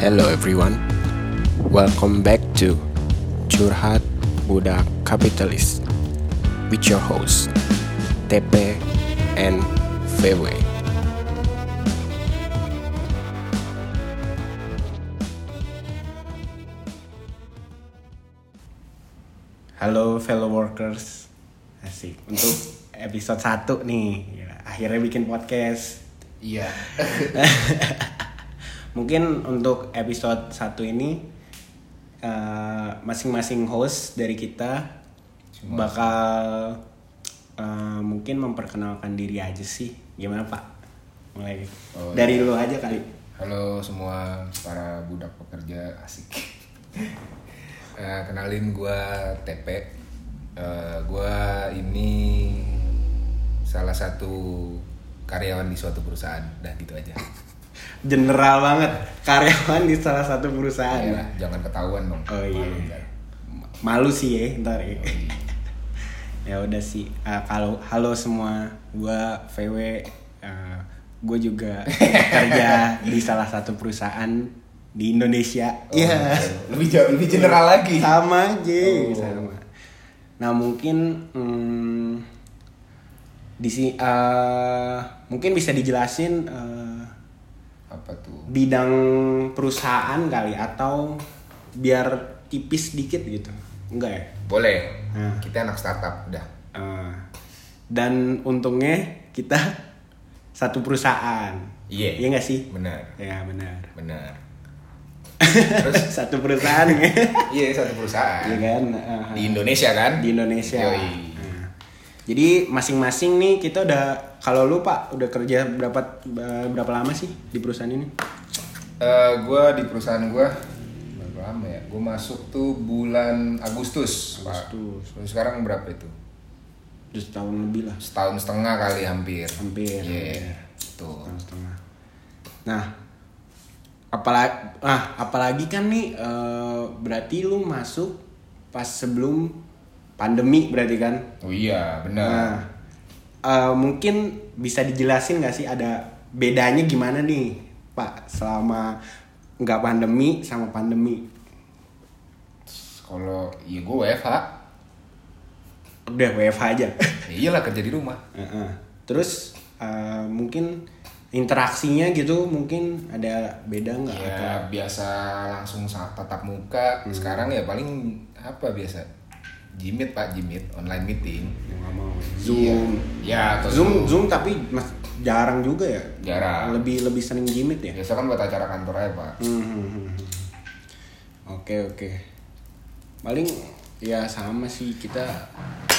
Hello everyone, welcome back to Curhat Budak Kapitalis with your host TP and VW. Halo fellow workers, asik untuk episode 1 nih, akhirnya bikin podcast. Iya. Mungkin untuk episode 1 ini eh, masing-masing host dari kita Cuma- bakal eh, mungkin memperkenalkan diri aja sih. Gimana Pak? Mulai Oh, dari iya. lu aja kali. Halo semua para budak pekerja asik. Eh, kenalin gua TP. Eh, gua ini salah satu karyawan di suatu perusahaan. Dah gitu aja. General banget karyawan di salah satu perusahaan. Ya, jangan ketahuan dong. Oh iya. Malu ntar. Malu sih ya ntar ya. Oh, iya. ya udah sih Ah, kalau halo semua gua VW gue juga kerja di salah satu perusahaan di Indonesia Oh, Iya. Lebih jauh, lebih general lagi. sama aja Oh. sama nah mungkin hmm, di sini eh, mungkin bisa dijelasin eh, Apa tuh? bidang perusahaan kali atau biar tipis dikit gitu enggak ya Boleh. Nah. Kita anak startup udah. Eh, dan untungnya kita satu perusahaan. Iya. Iya nggak sih? Benar. Ya benar. Benar. satu perusahaan ya. Iya, satu perusahaan. Iya kan? Eh, Di Indonesia kan? di Indonesia. Yoi. Jadi masing-masing nih kita udah kalau lu Pak udah kerja berapa berapa lama sih di perusahaan ini? Eh, gue di perusahaan gue berapa lama ya? Gue masuk tuh bulan Agustus. Pak. Agustus. Terus sekarang berapa itu? Udah setahun lebih lah. Setahun setengah kali hampir. Hampir. Iya. Tuh. Setahun setengah. Nah, apalagi ah apalagi kan nih eh, berarti lu masuk pas sebelum pandemi berarti kan? Oh iya, Nah, benar. eh, mungkin bisa dijelasin nggak sih ada bedanya gimana nih, Pak, selama nggak pandemi sama pandemi? Kalau iya gue WFH. Udah WFH aja. Ya iyalah kerja di rumah. Heeh. Terus eh, mungkin interaksinya gitu mungkin ada beda nggak? Ya Atau- biasa langsung sa- tatap muka. Hmm. Sekarang ya paling apa biasa? Jimit pak, Jimit online meeting. Ya, nggak mau. Zoom. Ya, atau Zoom, Zoom tapi mas, jarang juga ya. Jarang. Lebih lebih sering gimit ya. Biasa kan buat acara kantor aja pak. Hmm, hmm, hmm, hmm. Oke oke. Paling ya sama sih kita.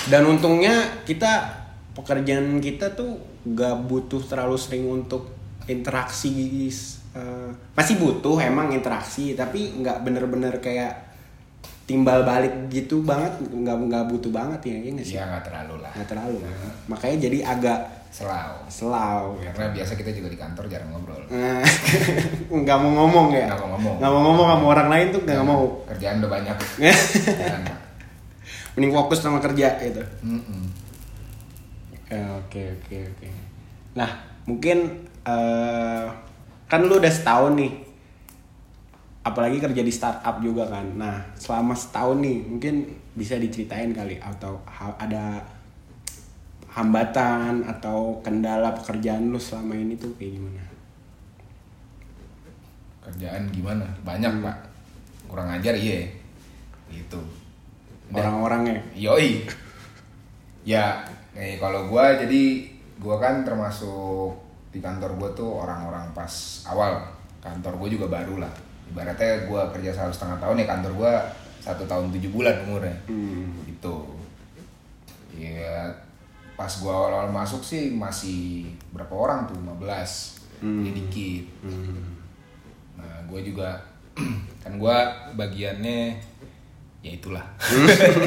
Dan untungnya kita pekerjaan kita tuh gak butuh terlalu sering untuk interaksi. eh, masih butuh emang interaksi, tapi nggak bener-bener kayak timbal balik gitu banget, nggak nggak butuh banget ya, ya nggak sih? Iya nggak terlalu lah. Nggak terlalu. Makanya jadi agak Selau. selau. Karena biasa kita juga di kantor jarang ngobrol. Nah, nggak mau ngomong ya Nggak mau ngomong. nggak mau ngomong sama orang lain tuh nggak mau Kerjaan udah banyak. Pak. mending fokus sama kerja gitu. Ya, oke oke oke nah mungkin eh, kan lu udah setahun nih apalagi kerja di startup juga kan nah selama setahun nih mungkin bisa diceritain kali atau ada hambatan atau kendala pekerjaan lu selama ini tuh kayak gimana Kerjaan gimana? Banyak pak. Kurang ajar iya. Gitu. Dan- orang-orangnya Yoi. Ya, nih kalau gua jadi gua kan termasuk di kantor gua tuh orang-orang pas awal. Kantor gua juga baru lah. Ibaratnya gua kerja satu setengah tahun ya kantor gua satu tahun tujuh bulan umurnya. Hmm. Gitu. Ya pas gua awal-awal masuk sih masih berapa orang tuh 15 Hmm. Jadi dikit. Hmm. Nah, gue juga kan gue bagiannya ya itulah.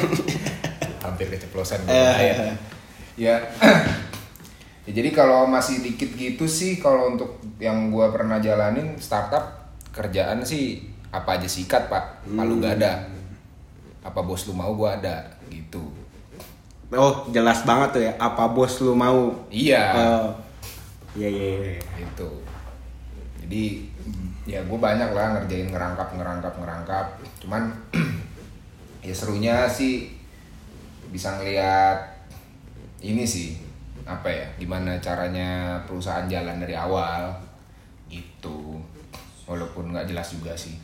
Hampir keceplosan gue. Eh. ya. ya jadi kalau masih dikit gitu sih kalau untuk yang gue pernah jalanin startup kerjaan sih apa aja sikat pak, malu gak ada. Apa bos lu mau gue ada gitu. Oh, jelas banget tuh ya. Apa bos lu mau? Iya. Oh. Iya, iya, iya. Itu. jadi ya gue banyak lah ngerjain ngerangkap ngerangkap ngerangkap cuman ya serunya sih bisa ngeliat ini sih apa ya gimana caranya perusahaan jalan dari awal gitu walaupun nggak jelas juga sih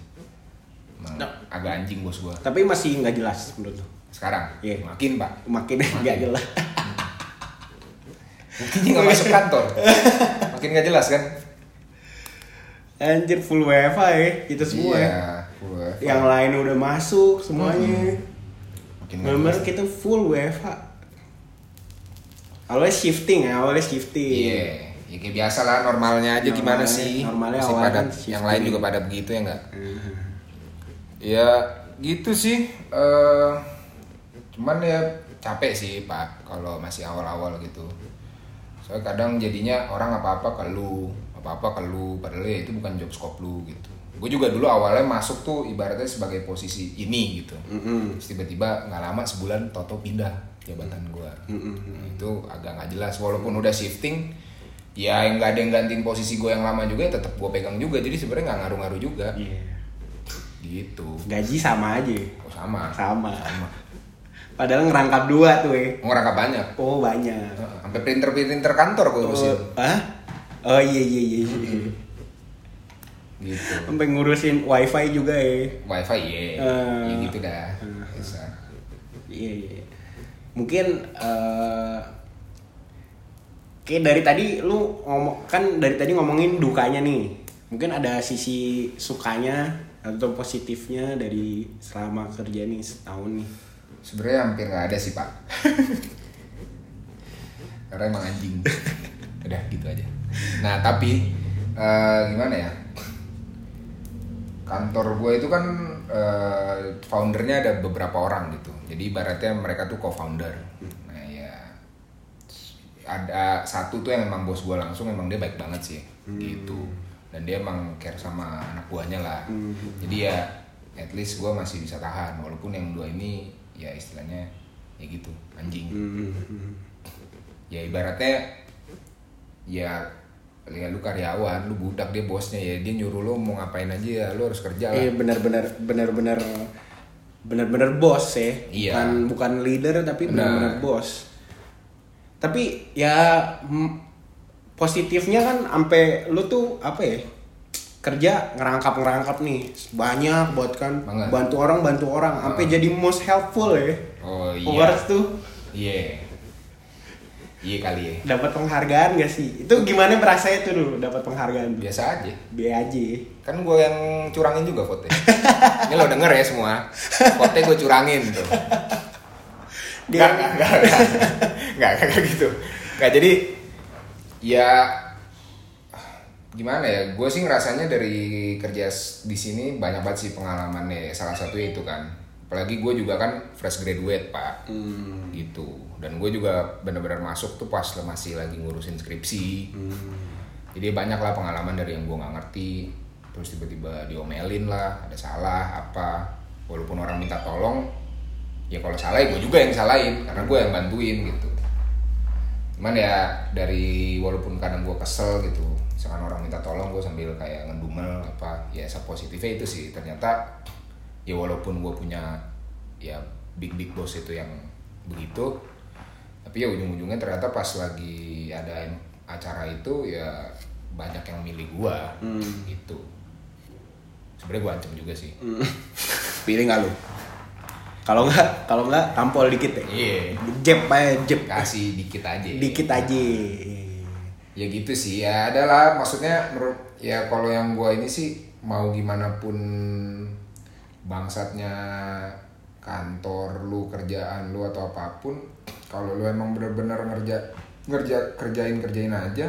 Emang Nah. agak anjing bos gue Tapi masih nggak jelas menurut lo. sekarang Iya. makin pak Makin nggak jelas. buktinya nggak masuk kantor makin nggak jelas kan Anjir full WFA ya kita semua ya. iya gua- Yang lain udah masuk semuanya. Bener jelas. kita full WFA. Awalnya shifting ya, awalnya shifting. Iya, ya kayak biasa lah normalnya aja gimana Normalnya- sih? normalnya awalnya pada kan yang lain juga pada begitu ya enggak? Mhm. Ya gitu sih. eh cuman ya capek sih pak kalau masih awal-awal gitu. Soalnya kadang jadinya orang apa-apa ke lu, apa-apa ke lu, padahal ya itu bukan job scope lu gitu. Gue juga dulu awalnya masuk tuh ibaratnya sebagai posisi ini gitu. Mhm. Terus tiba-tiba nggak lama sebulan Toto pindah jabatan gue. Mhm. Itu agak nggak jelas walaupun udah shifting ya yang nggak ada yang gantiin posisi gue yang lama juga ya tetap gue pegang juga jadi sebenarnya nggak ngaruh-ngaruh juga Iya. gitu Gaji sama aja. oh, sama Sama. sama Padahal ngerangkap dua tuh ya. mau ngerangkap banyak Oh banyak. sampai printer printer kantor gue Oh, urusin ah? Oh iya iya iya. iya. gitu Sampai ngurusin wifi juga ya. wifi iya Eh. ya gitu dah bisa Iya iya. Mungkin eh kayak dari tadi lu ngomong kan dari tadi ngomongin dukanya nih. Mungkin ada sisi sukanya atau positifnya dari selama kerja nih setahun nih. sebenarnya hampir nggak ada sih pak. Karena emang anjing. Udah gitu aja. Nah tapi eh, gimana ya? Kantor gue itu kan eh, foundernya ada beberapa orang gitu. Jadi ibaratnya mereka tuh co-founder ada satu tuh yang emang bos gue langsung emang dia baik banget sih gitu dan dia emang care sama anak buahnya lah jadi ya at least gue masih bisa tahan walaupun yang dua ini ya istilahnya ya gitu anjing Hmm. ya ibaratnya ya ya lu karyawan lu budak dia bosnya ya dia nyuruh lu mau ngapain aja ya lu harus kerja lah Iya benar-benar benar-benar benar-benar bos ya. Iya. Bukan bukan leader tapi Benar. benar-benar bos. Tapi ya positifnya kan sampai lu tuh apa ya? kerja ngerangkap-ngerangkap nih. Banyak buat kan. Bantu orang bantu orang. Sampai jadi most helpful ya. Oh iya. Awards tuh. Iya. Iya kali ya. Dapat penghargaan gak sih? Itu gimana merasanya tuh dulu dapat penghargaan biasa aja. B aja. Kan gue yang curangin juga foto ini lo denger ya semua. Foto gue curangin tuh. Dia- Nggak, nggak, nggak, nggak, nggak, nggak gitu. Nggak, jadi ya gimana ya? Gue sih ngerasanya dari kerja di sini banyak banget sih pengalamannya. Salah satunya itu kan. Apalagi gue juga kan fresh graduate pak, Hmm. gitu. Dan gue juga benar-benar masuk tuh pas masih lagi ngurusin skripsi. Jadi banyak lah pengalaman dari yang gue nggak ngerti. Terus tiba-tiba diomelin lah, ada salah apa. Walaupun orang minta tolong, ya kalau salah ya gue juga yang salahin karena gue yang bantuin gitu cuman ya dari walaupun kadang gue kesel gitu misalkan orang minta tolong gue sambil kayak ngedumel apa ya positifnya itu sih. Ternyata ya walaupun gue punya ya big big boss itu yang begitu tapi ya ujung-ujungnya ternyata pas lagi ada acara itu ya banyak yang milih gue gitu. Sebenarnya gue ancam juga sih. Pilih nggak lu kalau nggak kalau nggak tampol dikit ya Iya. jeb aja jeb kasih dikit aja. Dikit aja. Ya gitu sih ya adalah maksudnya menurut ya kalau yang gua ini sih mau gimana pun bangsatnya kantor lu kerjaan lu atau apa pun kalau lu emang bener-bener ngerja ngerja kerjain kerjain aja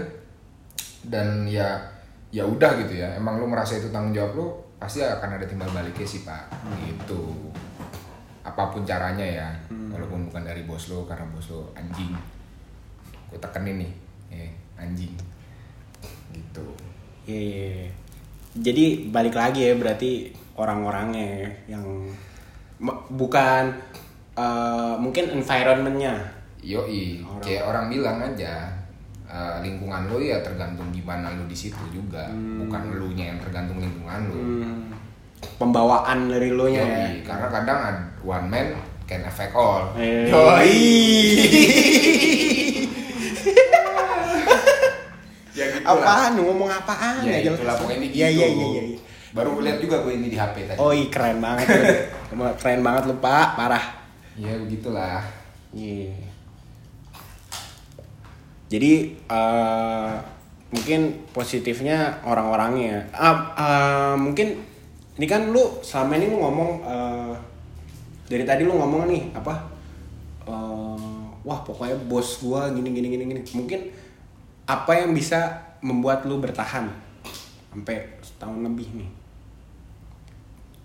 dan ya ya udah gitu ya. Emang lu merasa itu tanggung jawab lu pasti akan ada timbal baliknya sih pak. Gitu apa pun caranya ya. Walaupun bukan dari bos lo karena bos lo anjing. Gue tekenin nih. Eh, anjing. Gitu. Iya. Jadi balik lagi ya berarti orang-orangnya yang bukan eh, mungkin environmentnya. yoi. Orang- kayak orang bilang aja eh, lingkungan lu ya tergantung gimana lu di situ juga. Bukan lu nya yang tergantung lingkungan lu Hmm. pembawaan dari lo nya ya. Karena kadang ad- one man can affect all Eh. Yoi. ya gitu lah. apaan lu ngomong apaan ya jelas. itulah pokoknya gitu Iya iya iya iya. baru lihat juga gue ini di HP tadi Oh iya keren banget keren banget lu pak parah. ya begitulah Iya. Jadi eh, mungkin positifnya orang-orangnya. Ah, ah, mungkin ini kan lu selama ini lu ngomong eh, dari tadi lu ngomong nih apa? eh, wah pokoknya bos gua gini gini gini gini. Mungkin apa yang bisa membuat lu bertahan sampai setahun lebih nih?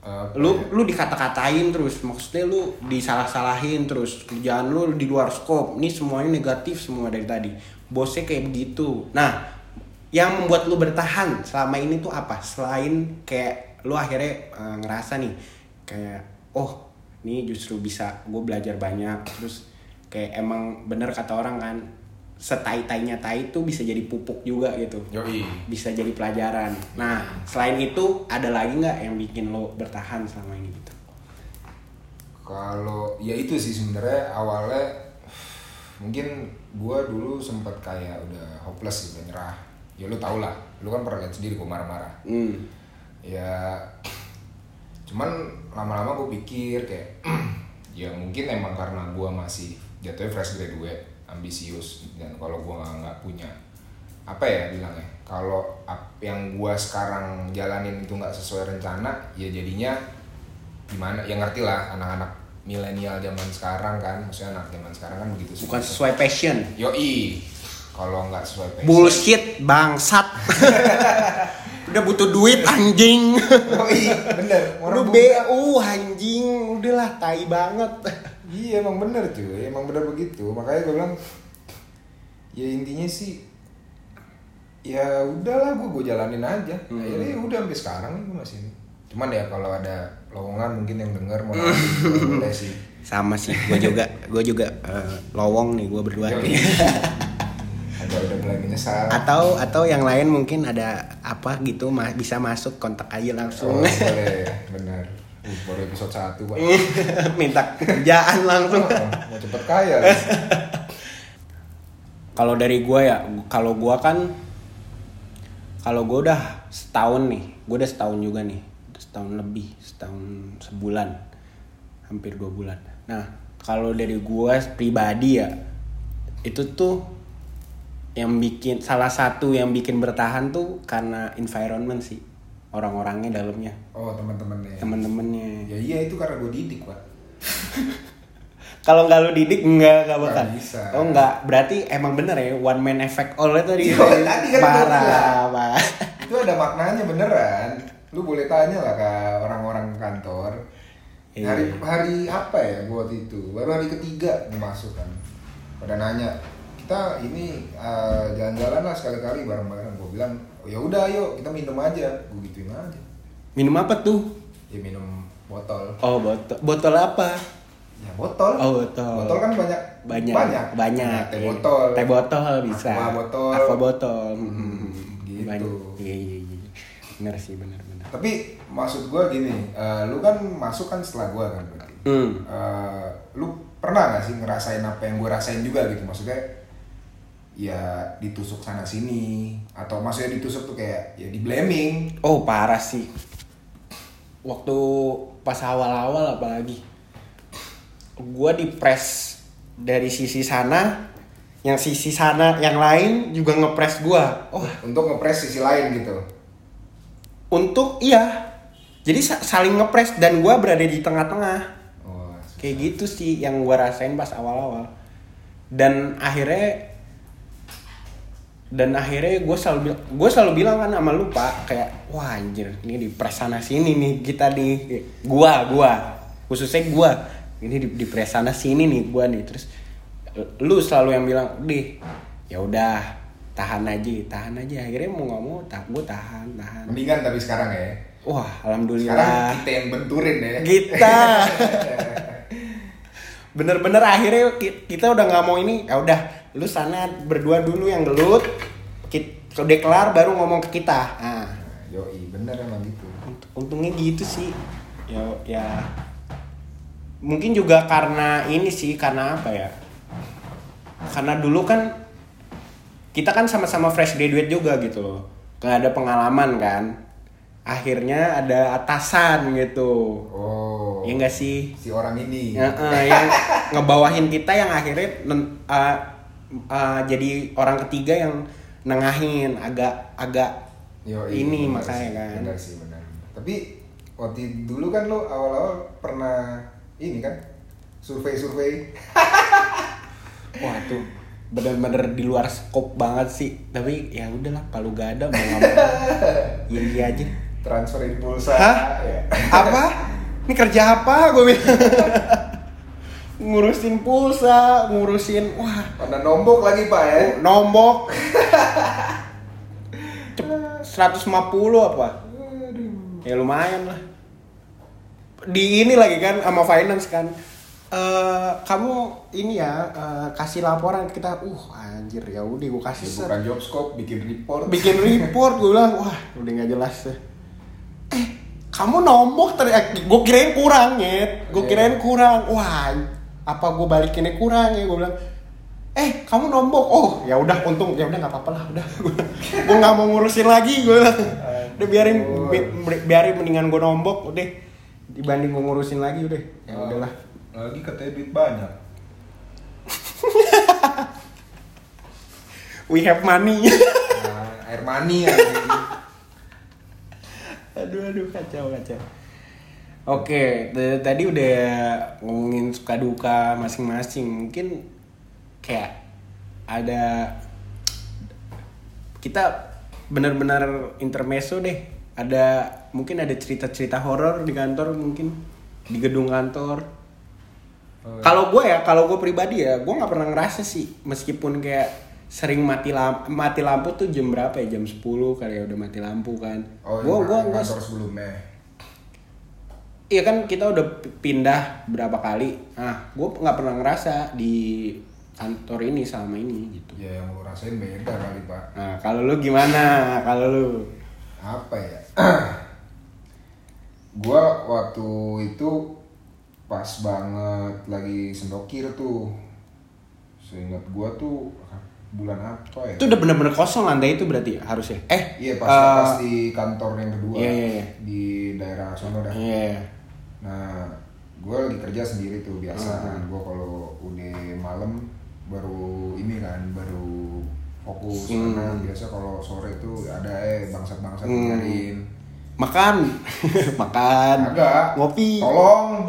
Eh, lu lu dikata-katain terus maksudnya lu disalah-salahin terus kerjaan lu di luar skop ini semuanya negatif semua dari tadi bosnya kayak begitu nah yang membuat lu bertahan selama ini tuh apa selain kayak lu akhirnya eh, ngerasa nih kayak oh ini justru bisa gue belajar banyak terus kayak emang bener kata orang kan setai-tainya tai tuh bisa jadi pupuk juga gitu Yoi. bisa jadi pelajaran. Nah, selain itu ada lagi nggak yang bikin lo bertahan selama ini gitu? Kalau ya itu sih sebenarnya awalnya mungkin gua dulu sempat kayak udah hopeless gitu nyerah. Ya lu tau lah, lu kan pernah lihat sendiri gua marah-marah. Hmm. Ya cuman lama-lama gue pikir kayak ya mungkin emang karena gua masih jatuhnya fresh graduate, ambisius dan kalau gua nggak punya apa ya bilangnya kalau yang gua sekarang jalanin itu nggak sesuai rencana ya jadinya gimana ya ngerti lah anak-anak milenial zaman sekarang kan maksudnya anak zaman sekarang kan begitu Bukan sesuai passion. yoi kalau nggak sesuai passion Bullshit, bangsat. Udah butuh duit anjing. yoi bener Lu orang BU anjing, udahlah tai banget. iya emang bener cuy emang bener begitu makanya gue bilang ya intinya sih ya udahlah gue gue jalanin aja Hmm. akhirnya ya udah sampai sekarang gue masih cuman ya kalau ada lowongan mungkin yang denger mau boleh sih Sama sih, gue juga, gue juga eh, lowong nih, gue berdua. Yoi. Agak udah mulai menyesal Atau atau yang lain mungkin ada apa gitu ma- bisa masuk kontak aja oh, langsung. boleh bener Uh, baru episode 1 pak Minta kerjaan langsung. Oh, mau cepet kaya Kalau dari gue ya, kalau gue kan, kalau gue udah setahun nih, gue udah setahun juga nih, setahun lebih, setahun sebulan, hampir dua bulan. Nah, kalau dari gue pribadi ya, itu tuh yang bikin salah satu yang bikin bertahan tuh karena environment sih, orang-orangnya dalamnya, oh teman-temannya temen-temennya. ya iya itu karena gue didik pak Kalau nggak lu didik nggak nggak bakal. Bisa. Oh nggak, berarti emang bener ya one man effect all tadi. Iya, tadi kan parah, itu ada maknanya beneran lu boleh tanya lah ke orang-orang kantor Iya. hari hari apa ya waktu itu baru hari ketiga masuk kan pada nanya kita ini eh, jalan-jalan lah sekali-kali bareng-bareng gua bilang oh, ya udah ayo kita minum aja gua gituin aja Minum apa tuh? ya minum botol Oh botol, botol apa? ya botol Oh botol. botol kan banyak banyak, banyak banyak. Nah, teh Iya. botol Teh botol bisa. Aqua botol. Aqua botol. Hmm, Hmm, gitu. Banyak. Iya iya iya. Bener sih bener bener. tapi maksud gua gini eh, lu kan masuk kan setelah gua kan berarti Hmm. Eh, lu pernah gak sih ngerasain apa yang gue rasain juga gitu maksudnya ya ditusuk sana sini. Atau maksudnya ditusuk tuh kayak ya di blaming. Oh parah sih. Waktu pas awal-awal apalagi, gua di press dari sisi sana, yang sisi sana yang lain juga ngepres gua. Oh. Untuk ngepres sisi lain gitu. Untuk iya. Jadi sa- saling ngepres dan gua berada di tengah-tengah. Oh, kayak gitu sih yang gua rasain pas awal-awal. Dan akhirnya dan akhirnya gue selalu bilang gue selalu bilang kan sama lu pak kayak wah anjir ini di pres sana sini nih kita nih gua gua. Khususnya gua. Ini di, di pres sana sini nih gua nih. Terus lu selalu yang bilang deh ya udah tahan aja tahan aja. Akhirnya mau nggak mau tak gue tahan tahan. Mendingan tapi sekarang ya. Wah sekarang alhamdulillah kita yang benturin ya. Kita. Bener-bener akhirnya ki- kita udah nggak mau ini ya udah lu sana berdua dulu yang gelut Kit- udah kelar baru ngomong ke kita. Nah Nah, yoi bener emang gitu. unt- untungnya gitu sih. Ya ya. Mungkin juga karena ini sih karena apa ya? Karena dulu kan kita kan sama-sama fresh graduate juga gitu loh. Nggak ada pengalaman kan. Akhirnya ada atasan gitu. Oh. Ya enggak sih? Si orang ini. Ya, eh, yang ngebawahin kita yang akhirnya nen- eh, jadi orang ketiga yang nengahin agak agak Yoi, ini bener makanya sih, kan. bener sih bener tapi waktu dulu kan lo awal-awal pernah ini kan survei-survei. Wah tuh bener-bener di luar skop banget sih. Tapi ya udahlah kalau gak ada mau nggak mau. Iya iya aja. Transferin pulsa. Hah? ya. apa? Ini kerja apa? Gue bilang ngurusin pulsa ngurusin wah. Pada nombok lagi pak ya? Nombok. Cep- 150 apa? Ya lumayan lah. Di ini lagi kan sama finance kan. Eh kamu ini ya eh, kasih laporan kita. Uh anjir ya udah gue kasih set. bukan job scope bikin report. Bikin report gue bilang wah udah nggak jelas deh. Eh kamu nombok teriak gue kirain kurang nyet. Gue kirain kurang. Wah apa gue balikinnya kurang? Ya gue bilang eh kamu nombok. Oh ya udah untung. Ya udah nggak apa-apa lah udah. Gue nggak mau ngurusin lagi gue udah biarin bi- bi- biarin mendingan gue nombok udah. Dibanding gue ngurusin lagi udah. Ya udahlah. lagi katanya duit banyak. We have money. Nah, air mani ya aduh aduh kacau kacau oke t- tadi udah ngomongin suka duka masing-masing. Mungkin kayak ada kita benar-benar intermezzo deh. Ada mungkin ada cerita-cerita horor di kantor mungkin di gedung kantor. Oh, kalau gue ya kalau gue pribadi ya gue nggak pernah ngerasa sih meskipun kayak sering mati lampu mati lampu tuh jam berapa ya? Jam 10 kali ya udah mati lampu kan. Oh gue gue gue sebelumnya Iya kan kita udah pindah berapa kali. Ah, gue nggak pernah ngerasa di kantor ini selama ini gitu. ya yang lu rasain beda kali pak Nah, kalau lu gimana? Kalau lu apa ya gua waktu itu pas banget lagi sendokir tuh seingat gua tuh bulan apa ya itu udah bener-bener kosong lantai itu berarti harusnya. Eh, iya pas eh, pas di kantor yang kedua iya, iya, iya. di daerah sono dah Iya. Nah gua lagi kerja sendiri tuh biasa Hmm. kan gua kalau udah malam baru ini kan baru fokus Hmm. karena biasa kalau sore tuh ada eh bangsat-bangsat Hmm. nyariin Makan. Makan. agak Ngopi. tolong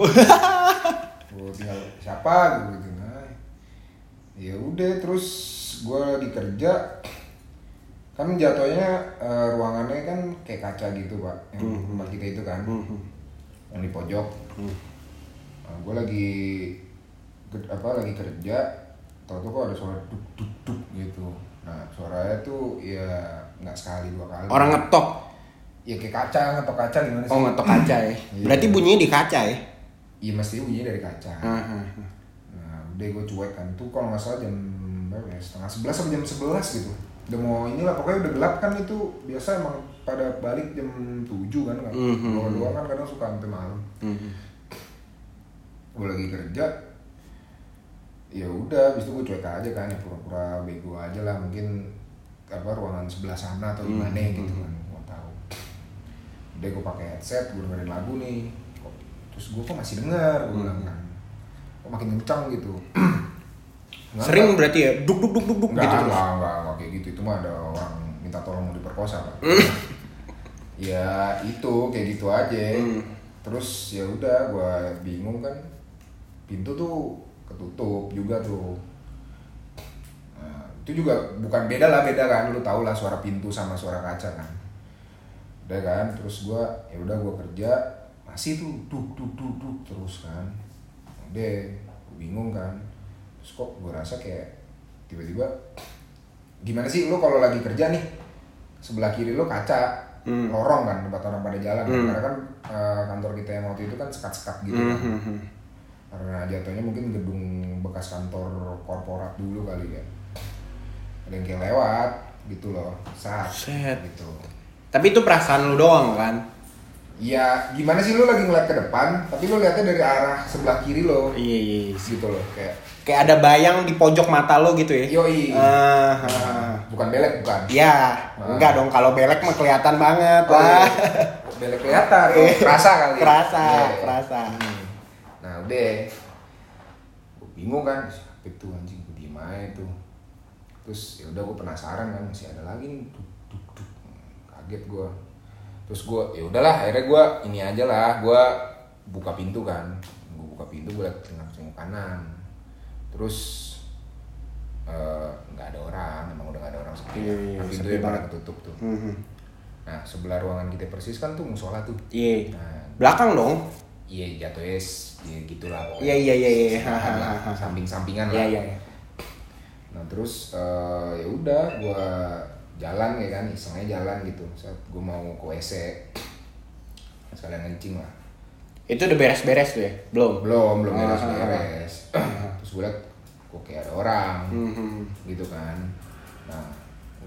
gue tinggal siapa gitu gitu nah ya udah terus gue lagi kerja kan jatuhnya eh, ruangannya kan kayak kaca gitu pak yang tempat kita itu kan Mhm. Yang di pojok Hmm. nah, gue lagi ke- apa lagi kerja tau tuh kok ada suara duk duk duk gitu nah suaranya tuh ya nggak sekali dua kali Orang ngetok. ya kayak kaca ngetok kaca gimana sih Oh, ngetok kaca ya. Iya. Berarti bunyinya di kaca ya. Iya mesti bunyinya dari kaca. Ah. Nah, udah gue cuek kan. Tuh kalau nggak salah jam berapa ya? Setengah sebelas sampai jam sebelas gitu. Udah mau inilah pokoknya udah gelap kan itu biasa emang pada balik jam 7 kan kan. Mhm. Doa-doa kan kadang suka sampai malam. Mhm. Gue lagi kerja. Ya udah, habis itu gue cuek aja kan, ya pura-pura bego aja lah mungkin apa ruangan sebelah sana atau gimana Mhm. gitu kan, mau tahu. Udah gue pakai headset, gue dengerin lagu nih. Terus gue kok masih denger, gue bilang kan. Kok makin kencang gitu. Nggak, Sering nggak. berarti ya duk duk duk duk duk Enggak, gitu enggak, terus. enggak, enggak, kayak gitu. Itu mah ada orang minta tolong mau diperkosa, Pak. ya, itu kayak gitu aja. Hmm. Terus ya udah gua bingung kan. Pintu tuh ketutup juga tuh. Nah, itu juga bukan beda lah, beda kan. Lu tau lah suara pintu sama suara kaca kan. Udah kan, terus gua ya udah gua kerja masih tuh duk duk duk duk terus kan. Udah, bingung kan. Terus kok gua rasa kayak tiba-tiba gimana sih lu kalau lagi kerja nih sebelah kiri lu kaca Hmm. lorong kan tempat orang pada jalan kan. Hmm. karena kan eh, kantor kita yang waktu itu kan sekat-sekat gitu kan Mhm, mhm. karena jatuhnya mungkin gedung bekas kantor korporat dulu kali ya ada yang kayak lewat gitu loh saat Set. gitu Tapi itu perasaan lu doang kan? Ya gimana sih lu lagi ngeliat ke depan tapi lu liatnya dari arah sebelah kiri lo Iya iya. iya. gitu loh kayak Kayak ada bayang di pojok mata lo gitu ya? yoi Ah, ah, ah. bukan belek bukan Ya, enggak dong kalau belek mah kelihatan banget Oh, iya. lah. belek kelihatan oh, kerasa kali Eh, Kerasa, Iya. kerasa. nah udah gue bingung kan siapa itu anjing gue diem aja tuh terus ya udah gue penasaran kan masih ada lagi nih duk, duk, duk. kaget gue terus gue ya udahlah akhirnya gue ini aja lah gue buka pintu kan gue buka pintu gue liat tengah tengah kanan terus eh, nggak ada orang emang udah nggak ada orang sepi Iya, iya, Nah, sepi pintunya pada banget. ketutup tuh Mhm. nah sebelah ruangan kita persis kan tuh musola tuh Iya. nah Belakang dong. iya jatuh es ya gitulah. Iya iya iya iya. Lah, samping-sampingan Iya lah. iya. iya. Nah terus eh, ya udah gua jalan ya kan, isengnya jalan gitu. Saat gua mau ke WC, sekalian kencing lah. Itu udah beres-beres tuh ya? Belum. Belum, belum Ah, beres-beres. terus gua liat kok kayak ada orang Mhm. gitu kan. Nah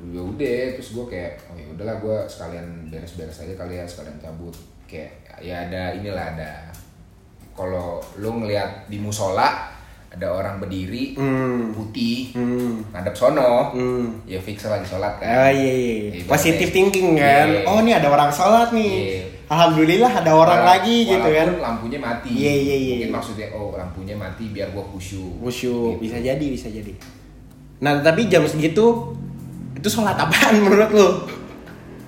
ya udah terus gua kayak oh ya udahlah gua sekalian beres-beres aja kali ya sekalian cabut kayak ya ada inilah ada kalau lu ngelihat di musola ada orang berdiri Hmm. putih Hmm. ngadep sono Hmm. ya fix lagi sholat kan Oh iya iya. Positif thinking kan. Iya. Oh ini ada orang sholat nih. Iya. Alhamdulillah ada orang Wala- lagi gitu kan. lampunya mati Iya, iya, iya. mungkin maksudnya oh lampunya mati biar gua khusyuk Khusyuk Gitu. bisa jadi bisa jadi. Nah tapi jam segitu itu sholat apaan menurut lu?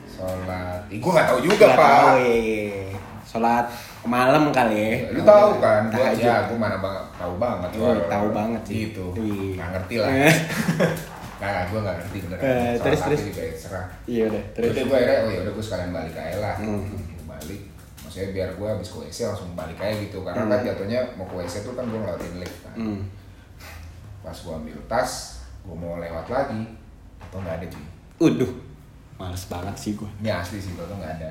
sholat eh, gua nggak tahu juga Nggak pak tahu, iya, iya. Sholat malam kali ya. lu tahu kan gua Tahajud. ya gua mana banget tahu banget Oh, tahu banget sih. gitu Wih. nggak ngerti lah Eh. Nah, gue gak ngerti bener. Eh, Salah terus, terus. juga ya, serah. Iya udah Terus terus. gue akhirnya, oh ya udah gue sekalian balik aja lah. Hmm. Gue balik. Maksudnya biar gue habis ke WC langsung balik aja gitu. Karena Hmm. kan jatuhnya mau ke WC tuh kan gue ngelewatin lift kan. Hmm. Pas gue ambil tas, gue mau lewat lagi. Atau nggak ada cuy. Uduh. Males banget sih gua. Ini asli sih, tuh nggak ada.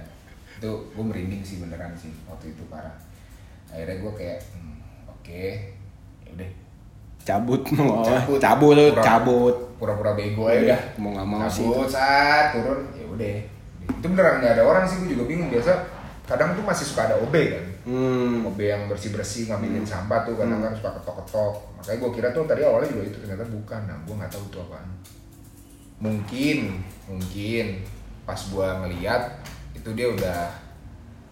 Itu gue merinding sih beneran sih waktu itu parah. Akhirnya gue kayak, hmm, oke, ya udah. Cabut. Mau cabut. Cabut. Pura- cabut. pura-pura bego aja Iya, udah mau nggak mau sih. Cabut saat turun ya udah. Itu beneran nggak ada orang sih gue juga bingung. Biasa kadang tuh masih suka ada OB kan. Hmm. OB yang bersih bersih ngambilin sampah tuh kadang kan suka ketok ketok makanya gue kira tuh tadi awalnya juga itu ternyata bukan. Nah gue nggak tahu itu apaan. Mungkin mungkin pas gue ngeliat itu dia udah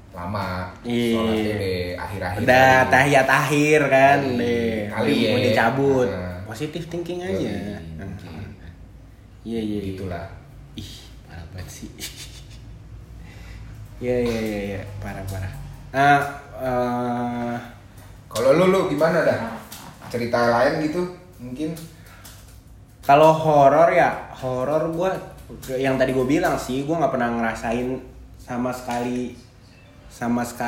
lama Iya. deh akhir-akhir Udah tahiyat akhir kan Kali- deh. kali mau ya. dicabut. Nah. Positif thinking aja. Iya iya. iya. Gitulah. Ih, parah banget sih. Iya iya iya iya, parah parah. Nah, eh, Kalau lu lu gimana dah? Cerita lain gitu mungkin? kalau horor ya, horor gua yang tadi gue bilang sih, gua nggak pernah ngerasain sama sekali. Sama sekali